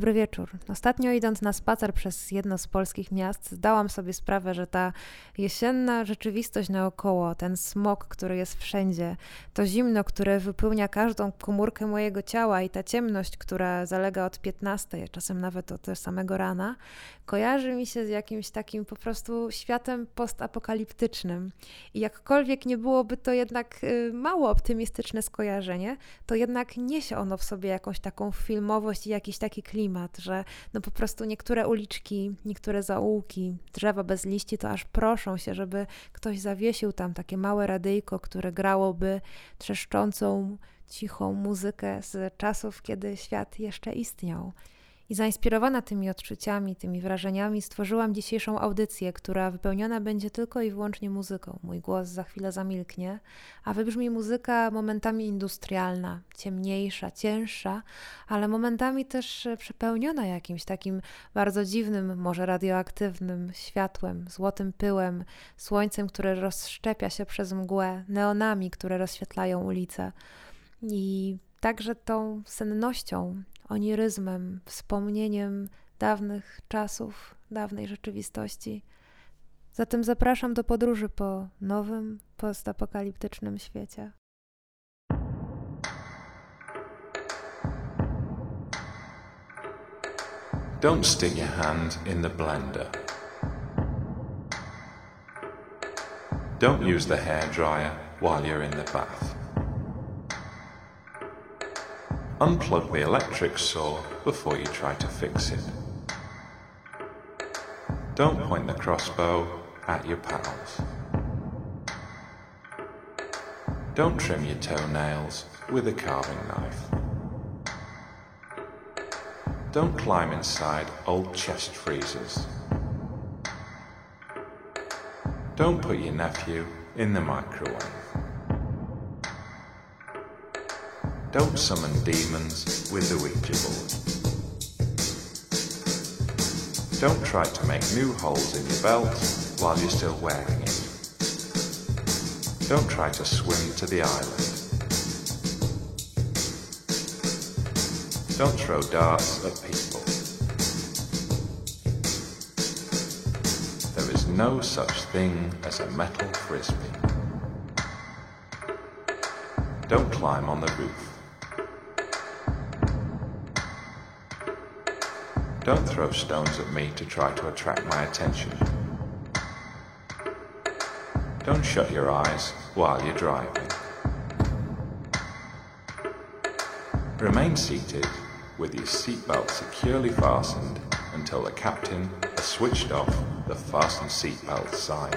para ver. Wieczór. Ostatnio idąc na spacer przez jedno z polskich miast, zdałam sobie sprawę, że ta jesienna rzeczywistość naokoło, ten smog, który jest wszędzie, to zimno, które wypełnia każdą komórkę mojego ciała i ta ciemność, która zalega od 15, czasem nawet od samego rana, kojarzy mi się z jakimś takim po prostu światem postapokaliptycznym. I jakkolwiek nie byłoby to jednak y, mało optymistyczne skojarzenie, to jednak niesie ono w sobie jakąś taką filmowość i jakiś taki klimat klimat, że no po prostu niektóre uliczki, niektóre zaułki, drzewa bez liści to aż proszą się, żeby ktoś zawiesił tam takie małe radyjko, które grałoby trzeszczącą, cichą muzykę z czasów, kiedy świat jeszcze istniał. I zainspirowana tymi odczuciami, tymi wrażeniami, stworzyłam dzisiejszą audycję, która wypełniona będzie tylko i wyłącznie muzyką. Mój głos za chwilę zamilknie, a wybrzmi muzyka momentami industrialna, ciemniejsza, cięższa, ale momentami też przepełniona jakimś takim bardzo dziwnym, może radioaktywnym światłem, złotym pyłem, słońcem, które rozszczepia się przez mgłę, neonami, które rozświetlają ulice. I także tą sennością, oniryzmem, wspomnieniem dawnych czasów, dawnej rzeczywistości. Zatem zapraszam do podróży po nowym, postapokaliptycznym świecie. Don't stick your hand in the blender. Don't use the hair dryer while you're in the bath. Unplug the electric saw before you try to fix it. Don't point the crossbow at your pals. Don't trim your toenails with a carving knife. Don't climb inside old chest freezers. Don't put your nephew in the microwave. Don't summon demons with the Ouija board. Don't try to make new holes in your belt while you're still wearing it. Don't try to swim to the island. Don't throw darts at people. There is no such thing as a metal frisbee. Don't climb on the roof. Throw stones at me to try to attract my attention. Don't shut your eyes while you're driving. Remain seated with your seatbelt securely fastened until the captain has switched off the fasten seatbelt sign.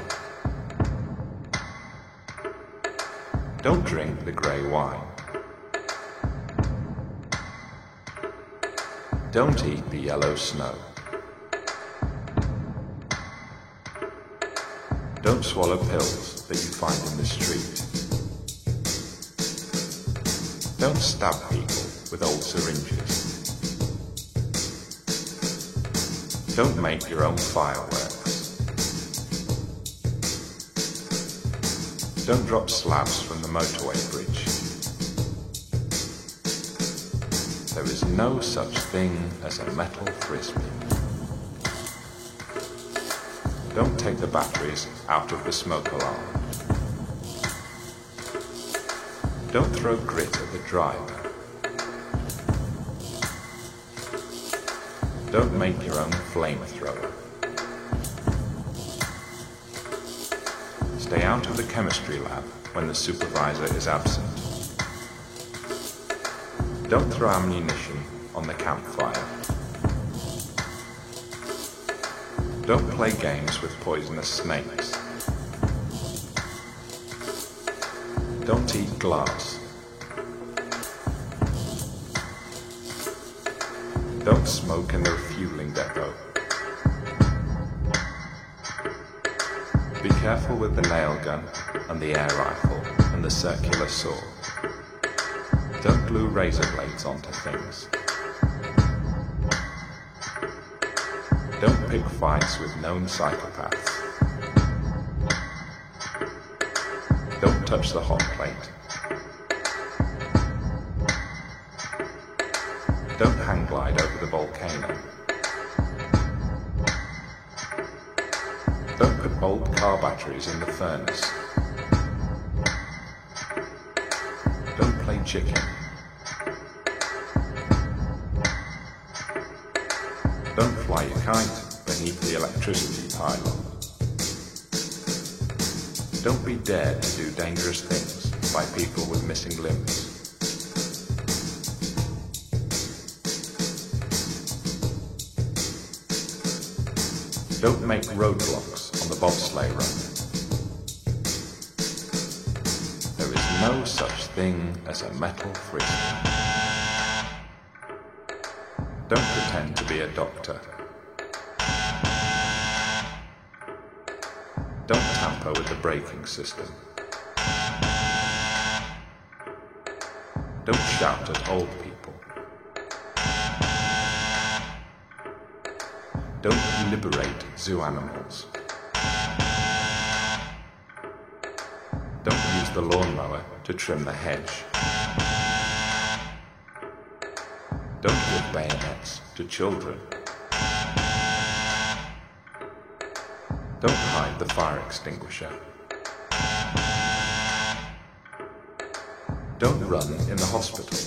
Don't drink the grey wine. Don't eat the yellow snow. Don't swallow pills that you find in the street. Don't stab people with old syringes. Don't make your own fireworks. Don't drop slabs from the motorway bridge. There is no such thing as a metal frisbee. Don't take the batteries out of the smoke alarm. Don't throw grit at the driver. Don't make your own flamethrower. Stay out of the chemistry lab when the supervisor is absent. Don't throw ammunition on the campfire. Don't play games with poisonous snakes. Don't eat glass. Don't smoke in the refueling depot. Be careful with the nail gun and the air rifle and the circular saw. Don't glue razor blades onto things. Don't pick fights with known psychopaths. Don't touch the hot plate. Don't hang glide over the volcano. Don't put old car batteries in the furnace. Chicken. Don't fly your kite beneath the electricity pylon. Don't be dared to do dangerous things by people with missing limbs. Don't make roadblocks on the bobsleigh run. Thing as a metal frisbee. Don't pretend to be a doctor. Don't tamper with the braking system. Don't shout at old people. Don't liberate zoo animals. Don't use the lawnmower to trim the hedge. Don't give bayonets to children. Don't hide the fire extinguisher. Don't run in the hospital.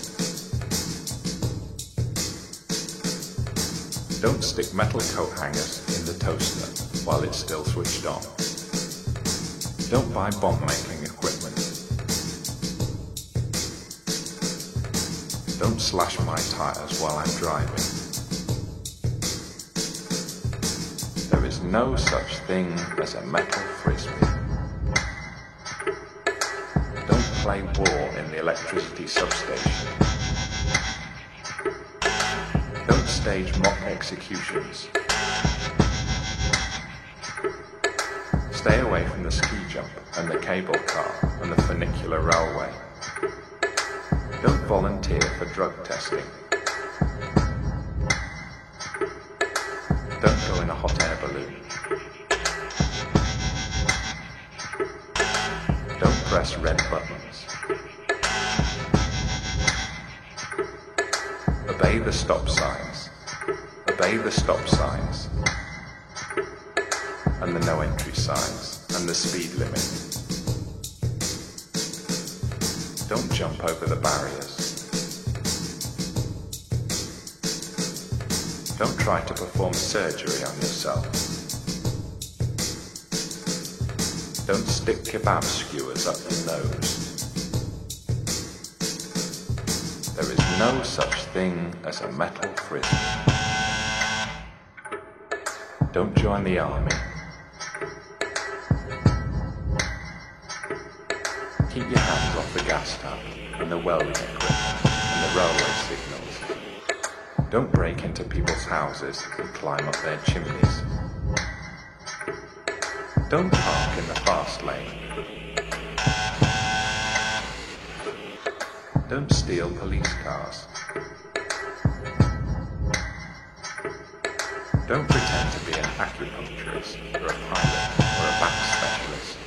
Don't stick metal coat hangers in the toaster while it's still switched on. Don't buy bomb making Don't slash my tires while I'm driving. There is no such thing as a metal frisbee. Don't play war in the electricity substation. Don't stage mock executions. Stay away from the ski jump and the cable car and the funicular railway. Don't volunteer for drug testing. Don't go in a hot air balloon. Perform surgery on yourself. Don't stick kebab skewers up your nose. There is no such thing as a metal frisbee. Don't join the army. Keep your hands off the gas tap and the welding equipment and the railway signals. Don't break into people's houses and climb up their chimneys. Don't park in the fast lane. Don't steal police cars. Don't pretend to be an acupuncturist or a pilot or a back specialist.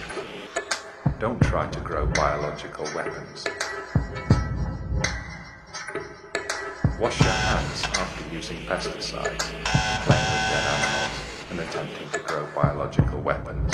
Don't try to grow biological weapons. Wash your hands using pesticides, playing with dead animals, and attempting to grow biological weapons.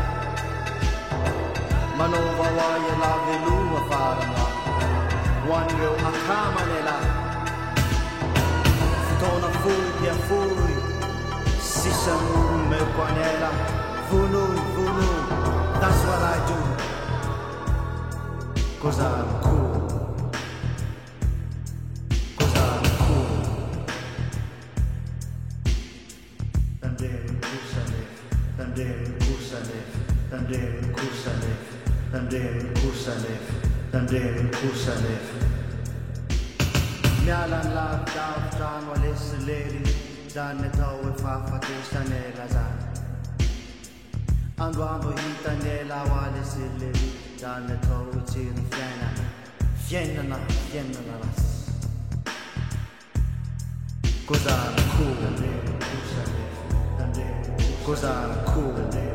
hoaiela veloma faranoa hoanreo akamanela fotoana foy dia foy sisano mekoanela vonoy vonoy that's what I do. Cause I'm aleseleri zany atao e fahafatesanela zany androandro hitanela ho aleseleri zany atao itsero fiainana fiainana fiainana rasy Cause I'm cool Cause I'm cool You're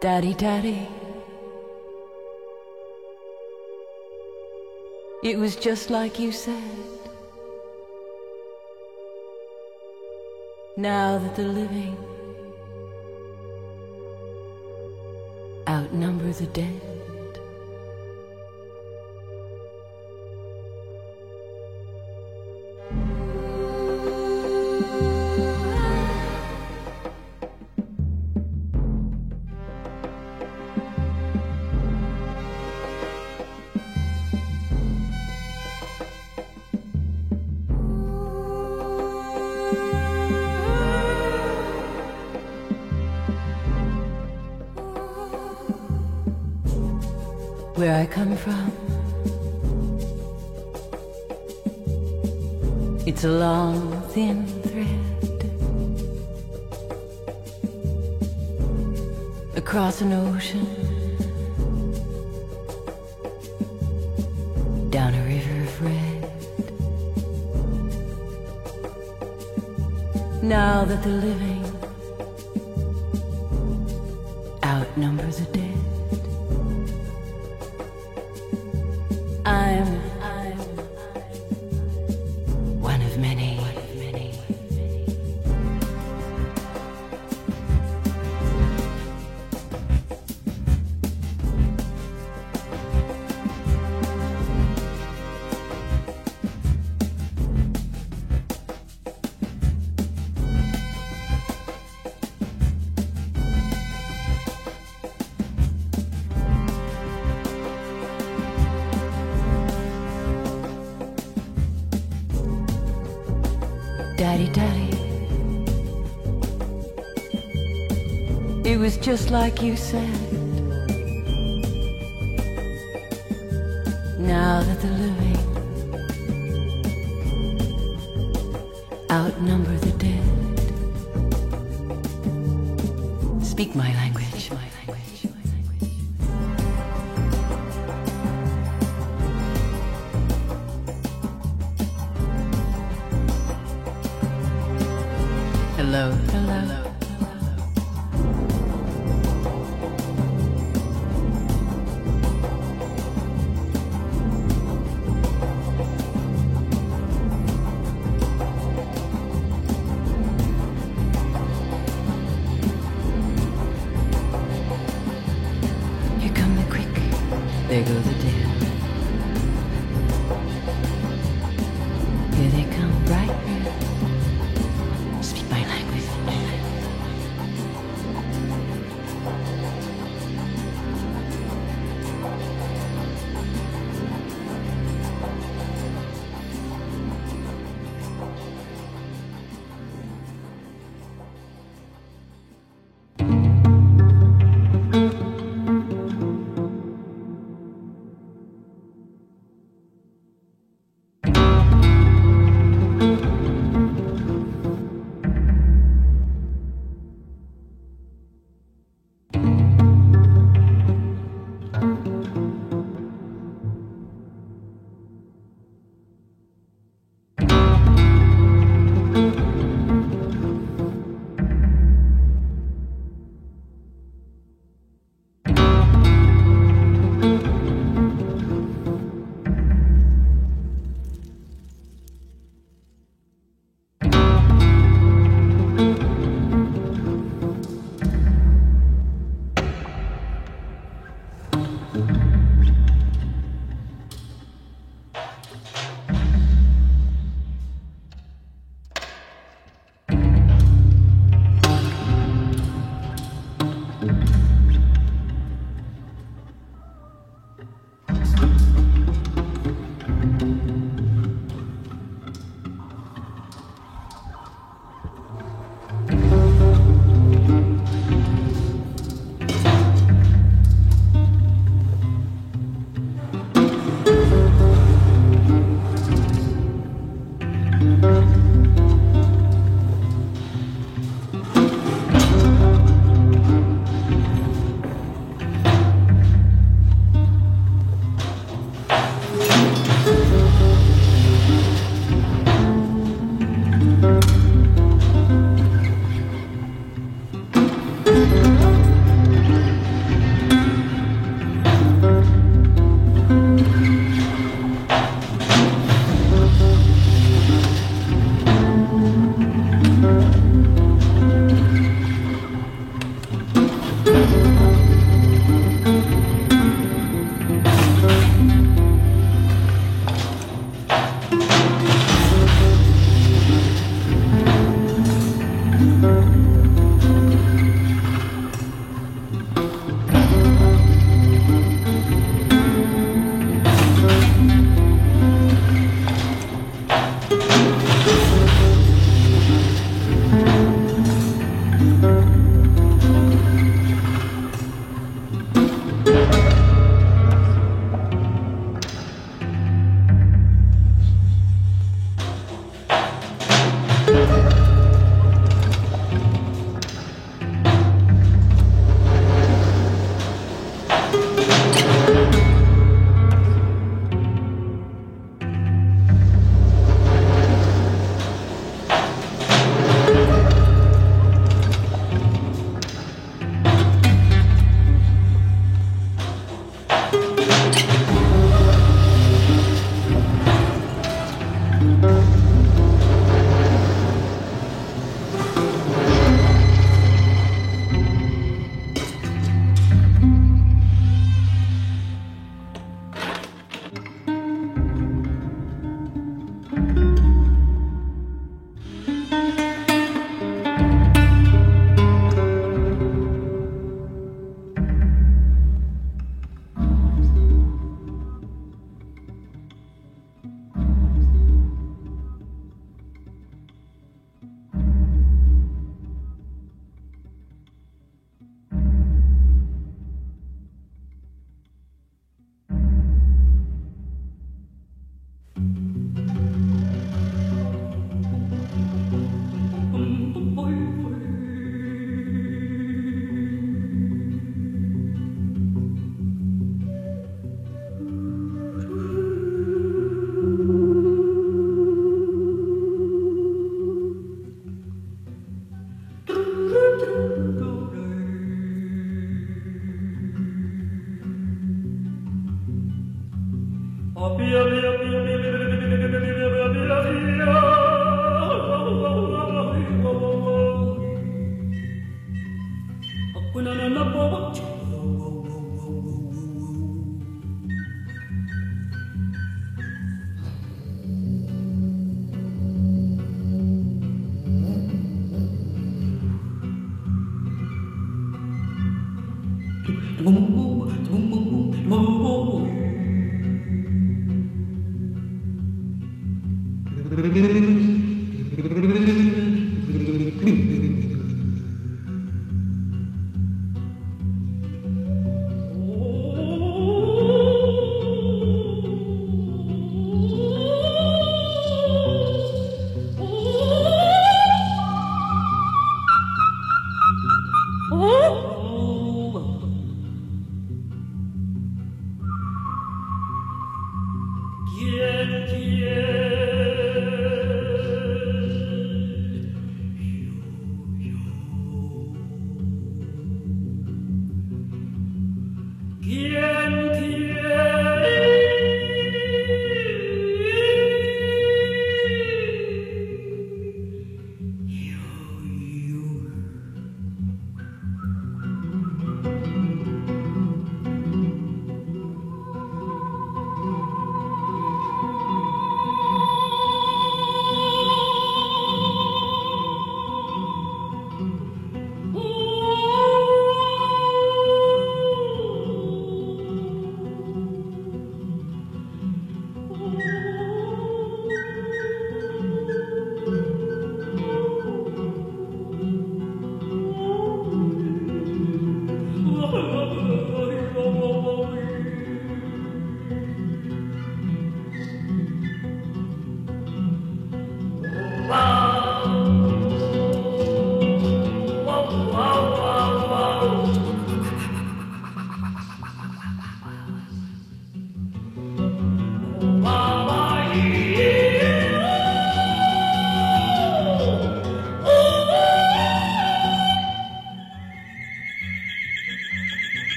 Daddy, Daddy. It was just like you said. Now that the living outnumber the dead. Come from. Just like you said. Now that the living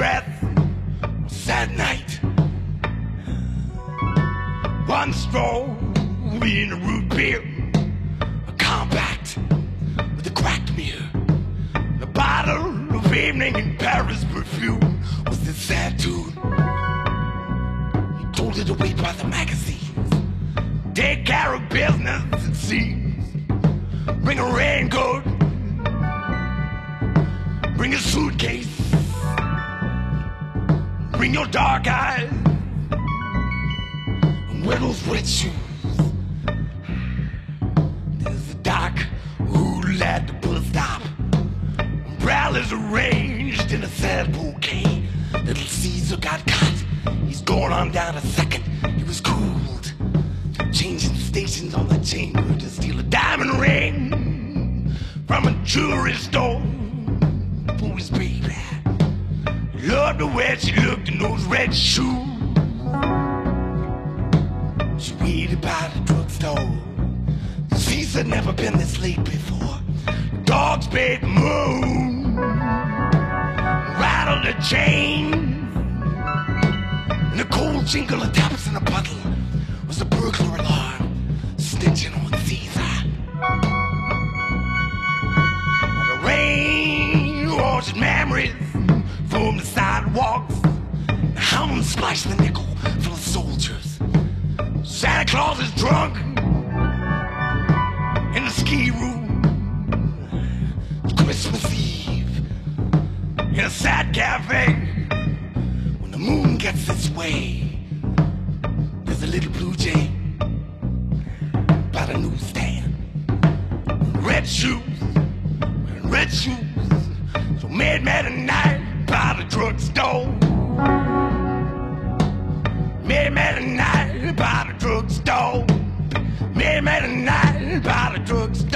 a sad night. One straw in a root beer, a compact with a cracked mirror, a bottle of evening in Paris perfume was this sad tune. He told it away by the magazines. Take care of business, it seems. Bring a raincoat. Bring a suitcase. Bring your dark eyes. And wear those red shoes. There's a dock who at the bus stop. Umbrellas arranged in a sad bouquet. Little Caesar got caught. He's going on down a second. He was cooled. Changing stations on the chamber to steal a diamond ring from a jewelry store Loved the way she looked in those red shoes. She waited by the drugstore. Caesar never been this late before. Dog's big moon rattled the chain. And the cold jingle of taps in a puddle was the burglar alarm snitching on Caesar. The rain washed memories The hound splashed the nickel for the soldiers. Santa Claus is drunk in the ski room. Christmas Eve in a sad cafe. When the moon gets its way, there's a little blue jay by the newsstand. Red shoes, wearing red shoes. So mad, mad at night by the drugstore. Mad, mad at night by the drugstore. Mad, mad at night by the drugstore.